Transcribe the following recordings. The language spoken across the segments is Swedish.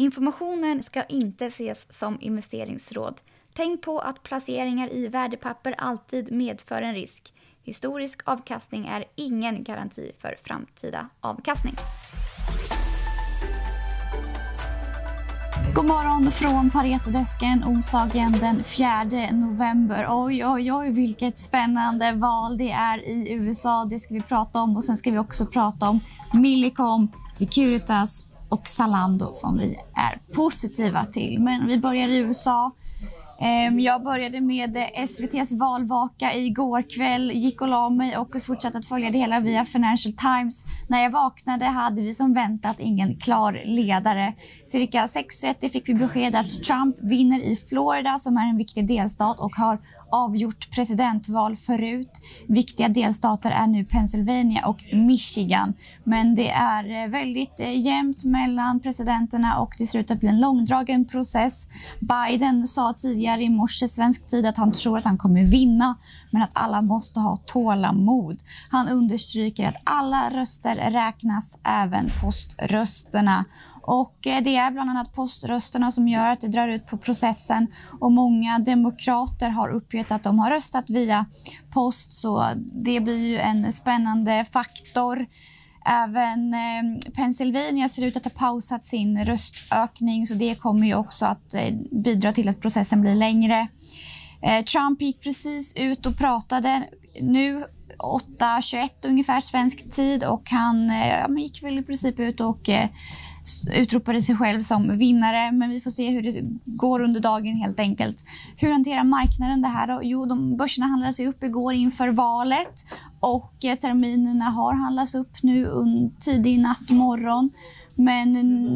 Informationen ska inte ses som investeringsråd. Tänk på att placeringar i värdepapper alltid medför en risk. Historisk avkastning är ingen garanti för framtida avkastning. God morgon från Paretodesken onsdagen den 4 november. Oj, oj, oj, vilket spännande val det är i USA. Det ska vi prata om och sen ska vi också prata om Millicom, Securitas och Zalando som vi är positiva till. Men vi börjar i USA. Ehm, jag började med SVTs valvaka igår kväll, gick och la mig och fortsatte att följa det hela via Financial Times. När jag vaknade hade vi som väntat ingen klar ledare. Cirka 6.30 fick vi besked att Trump vinner i Florida som är en viktig delstat och har avgjort presidentval förut. Viktiga delstater är nu Pennsylvania och Michigan. Men det är eh, väldigt eh, jämnt mellan presidenterna och det ser ut att bli en långdragen process. Biden sa tidigare i morse svensk tid att han tror att han kommer vinna men att alla måste ha tålamod. Han understryker att alla röster räknas, även poströsterna. Och eh, det är bland annat poströsterna som gör att det drar ut på processen och många demokrater har uppgett att de har röstat via post så det blir ju en spännande faktor. Även eh, Pennsylvania ser ut att ha pausat sin röstökning så det kommer ju också att eh, bidra till att processen blir längre. Eh, Trump gick precis ut och pratade nu 8.21 ungefär svensk tid och han eh, ja, gick väl i princip ut och eh, utropade sig själv som vinnare. Men vi får se hur det går under dagen helt enkelt. Hur hanterar marknaden det här då? Jo, de börserna handlade sig upp igår inför valet och eh, terminerna har handlats upp nu tidig natt morgon. Men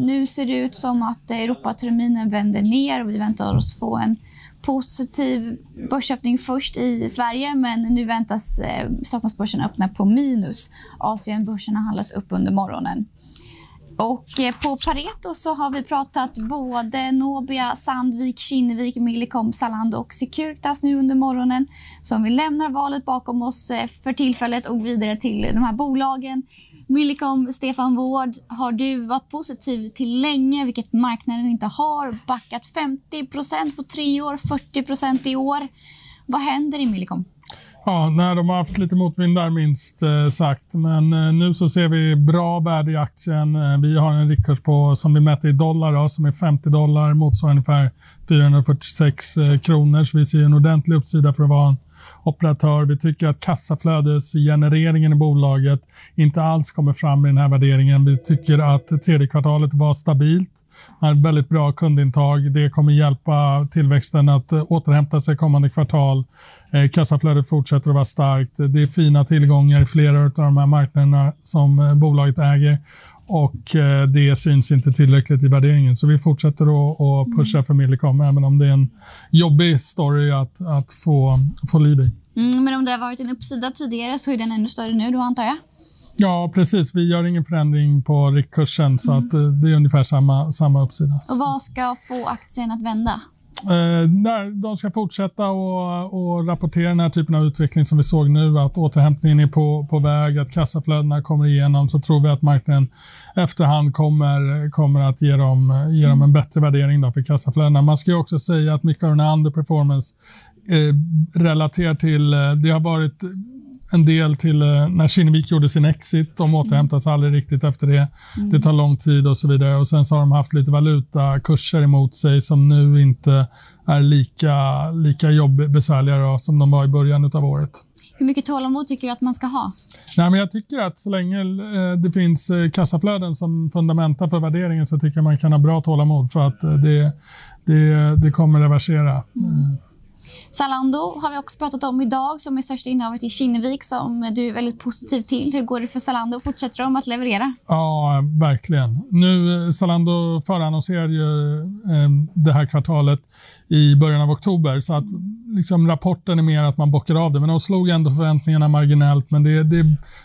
nu ser det ut som att Europaterminen vänder ner och vi väntar oss få en positiv börsöppning först i Sverige men nu väntas eh, Stockholmsbörsen öppna på minus. Asienbörserna handlas upp under morgonen. Och eh, på Pareto så har vi pratat både Nobia, Sandvik, Kinnevik, Millicom, Zalando och Securitas nu under morgonen. Så om vi lämnar valet bakom oss eh, för tillfället och vidare till de här bolagen. Millicom, Stefan Wård, har du varit positiv till länge, vilket marknaden inte har. Backat 50% på tre år, 40% i år. Vad händer i Millicom? Ja, när de har haft lite motvind där minst eh, sagt. Men eh, nu så ser vi bra värde i aktien. Eh, vi har en riktkurs på, som vi mäter i dollar, då, som är 50 dollar, motsvarar ungefär 446 eh, kronor. Så vi ser en ordentlig uppsida för att vara en operatör. Vi tycker att kassaflödesgenereringen i bolaget inte alls kommer fram i den här värderingen. Vi tycker att tredje kvartalet var stabilt. Har väldigt bra kundintag. Det kommer hjälpa tillväxten att återhämta sig kommande kvartal. Eh, kassaflödet fortsätter att vara starkt. Det är fina tillgångar i flera av de här marknaderna som eh, bolaget äger och eh, det syns inte tillräckligt i värderingen. Så vi fortsätter att pusha för Millicom, även om det är en jobbig story att, att få, få liv i. Mm, men om det har varit en uppsida tidigare så är den ännu större nu då, antar jag? Ja, precis. Vi gör ingen förändring på riktkursen, så mm. att det är ungefär samma, samma uppsida. Och vad ska få aktien att vända? Eh, de ska fortsätta och, och, rapportera den här typen av utveckling som vi såg nu, att återhämtningen är på, på väg, att kassaflödena kommer igenom, så tror vi att marknaden efterhand kommer, kommer att ge dem, ge dem en bättre värdering då för kassaflödena. Man ska också säga att mycket av den här underperformance eh, relaterar till, eh, det har varit en del till eh, när Kinnevik gjorde sin exit. De återhämtas aldrig riktigt efter det. Mm. Det tar lång tid och så vidare. Och Sen så har de haft lite valutakurser emot sig som nu inte är lika, lika jobbesvärliga som de var i början av året. Hur mycket tålamod tycker du att man ska ha? Nej, men jag tycker att så länge eh, det finns eh, kassaflöden som fundamenta för värderingen så tycker jag man kan ha bra tålamod för att det, det, det kommer reversera. Mm. Zalando har vi också pratat om idag som är största innehavet i Kinnevik som du är väldigt positiv till. Hur går det för Zalando? Fortsätter de att leverera? Ja, verkligen. Nu, eh, Zalando förannonserade ju eh, det här kvartalet i början av oktober så att liksom, rapporten är mer att man bockar av det, men de slog ändå förväntningarna marginellt. Men det, det,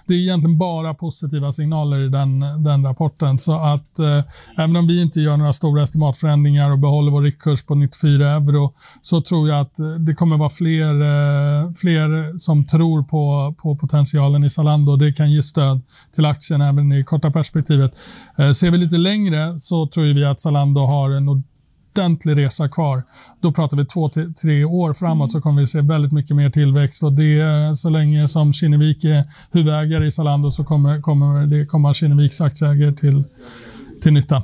det är egentligen bara positiva signaler i den, den rapporten. Så att eh, även om vi inte gör några stora estimatförändringar och behåller vår riktkurs på 94 euro, så tror jag att eh, det kommer vara fler, eh, fler som tror på, på potentialen i Zalando. Det kan ge stöd till aktien även i korta perspektivet. Eh, ser vi lite längre så tror vi att Zalando har en ordentlig resa kvar. Då pratar vi två till tre år framåt så kommer vi se väldigt mycket mer tillväxt och det så länge som Kinnevik är huvudägare i Zalando så kommer, kommer det komma Kinneviks aktieägare till, till nytta.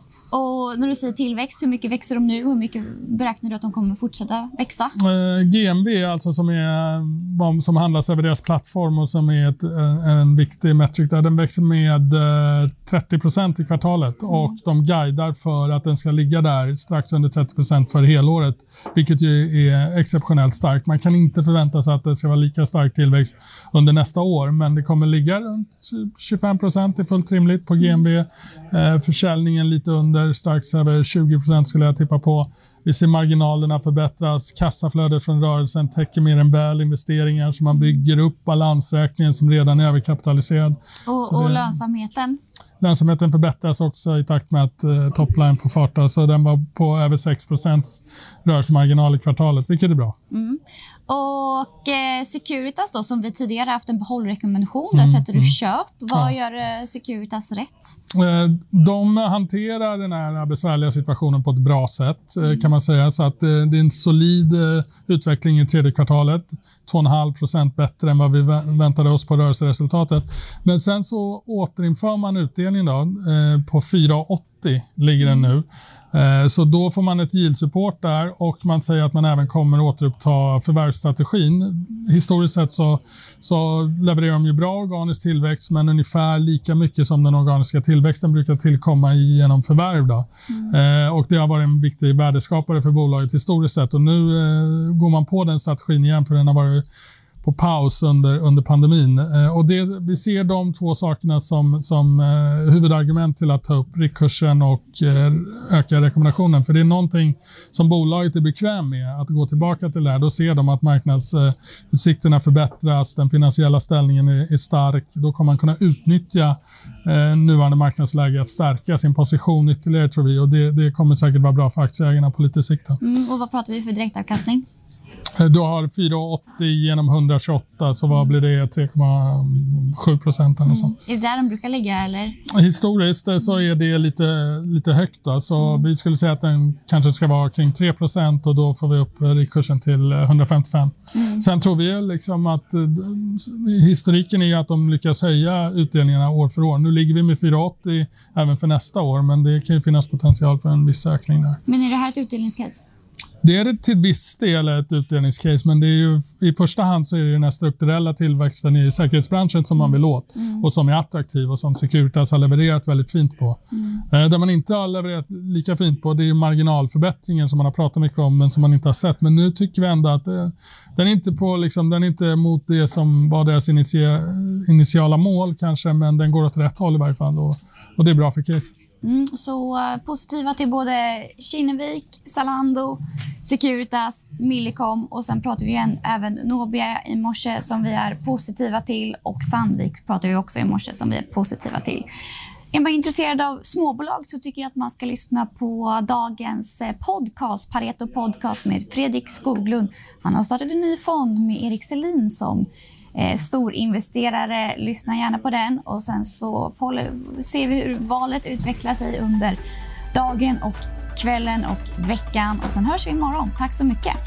Och när du säger tillväxt, hur mycket växer de nu och hur mycket beräknar du att de kommer fortsätta växa? Eh, GMV, alltså som, är, som handlas över deras plattform och som är ett, en, en viktig metric där, den växer med eh, 30 procent i kvartalet mm. och de guidar för att den ska ligga där strax under 30 procent för helåret, vilket ju är exceptionellt starkt. Man kan inte förvänta sig att det ska vara lika stark tillväxt under nästa år, men det kommer ligga runt 25 procent, är fullt rimligt på GMV. Eh, försäljningen lite under under strax över 20 procent skulle jag tippa på. Vi ser marginalerna förbättras, kassaflödet från rörelsen täcker mer än väl investeringar så man bygger upp balansräkningen som redan är överkapitaliserad. Och, och lönsamheten? Lönsamheten förbättras också i takt med att eh, topline får farta. Så den var på över 6% rörelsemarginal i kvartalet, vilket är bra. Mm. Och eh, Securitas då, som vi tidigare haft en behållrekommendation, där mm, sätter du mm. köp. Vad ja. gör eh, Securitas rätt? Eh, de hanterar den här besvärliga situationen på ett bra sätt, mm. kan man säga. Så att eh, det är en solid eh, utveckling i tredje kvartalet. 2,5 procent bättre än vad vi väntade oss på rörelseresultatet. Men sen så återinför man utdelningen då, på 4,80 ligger den nu. Eh, så då får man ett yield-support där och man säger att man även kommer återuppta förvärvsstrategin. Historiskt sett så, så levererar de ju bra organisk tillväxt men ungefär lika mycket som den organiska tillväxten brukar tillkomma genom förvärv. Då. Mm. och Det har varit en viktig värdeskapare för bolaget historiskt sett och nu eh, går man på den strategin igen för den har varit på paus under, under pandemin. Eh, och det, vi ser de två sakerna som, som eh, huvudargument till att ta upp riktkursen och eh, öka rekommendationen. För det är någonting som bolaget är bekväm med, att gå tillbaka till det. Då ser de att marknadsutsikterna förbättras, den finansiella ställningen är, är stark. Då kommer man kunna utnyttja eh, nuvarande marknadsläge att stärka sin position ytterligare tror vi. Och det, det kommer säkert vara bra för aktieägarna på lite sikt. Mm, och vad pratar vi för direktavkastning? Du har 4,80 genom 128, så vad blir det? 3,7 procent eller mm. Är det där de brukar ligga? Eller? Historiskt så är det lite, lite högt. Då. Så mm. Vi skulle säga att den kanske ska vara kring 3 procent och då får vi upp riktkursen till 155. Mm. Sen tror vi liksom att historiken är att de lyckas höja utdelningarna år för år. Nu ligger vi med 4,80 även för nästa år, men det kan finnas potential för en viss ökning där. Men är det här ett utdelningscase? Det är till viss del ett utdelningscase, men det är ju, i första hand så är det den här strukturella tillväxten i säkerhetsbranschen som man vill åt mm. och som är attraktiv och som Securitas har levererat väldigt fint på. Mm. Eh, det man inte har levererat lika fint på det är marginalförbättringen som man har pratat mycket om men som man inte har sett. Men nu tycker vi ändå att det, eh, den är inte, på, liksom, den är inte mot det som var deras initia, initiala mål kanske, men den går åt rätt håll i varje fall och, och det är bra för caset. Mm, så uh, positiva till både Kinnevik, Zalando, Securitas, Millicom och sen pratar vi igen, även Nobia i morse som vi är positiva till och Sandvik pratar vi också i morse som vi är positiva till. Är man intresserad av småbolag så tycker jag att man ska lyssna på dagens eh, podcast, Pareto Podcast med Fredrik Skoglund. Han har startat en ny fond med Erik Selin som eh, storinvesterare. Lyssna gärna på den och sen så får, ser vi hur valet utvecklar sig under dagen och kvällen och veckan och sen hörs vi imorgon. Tack så mycket!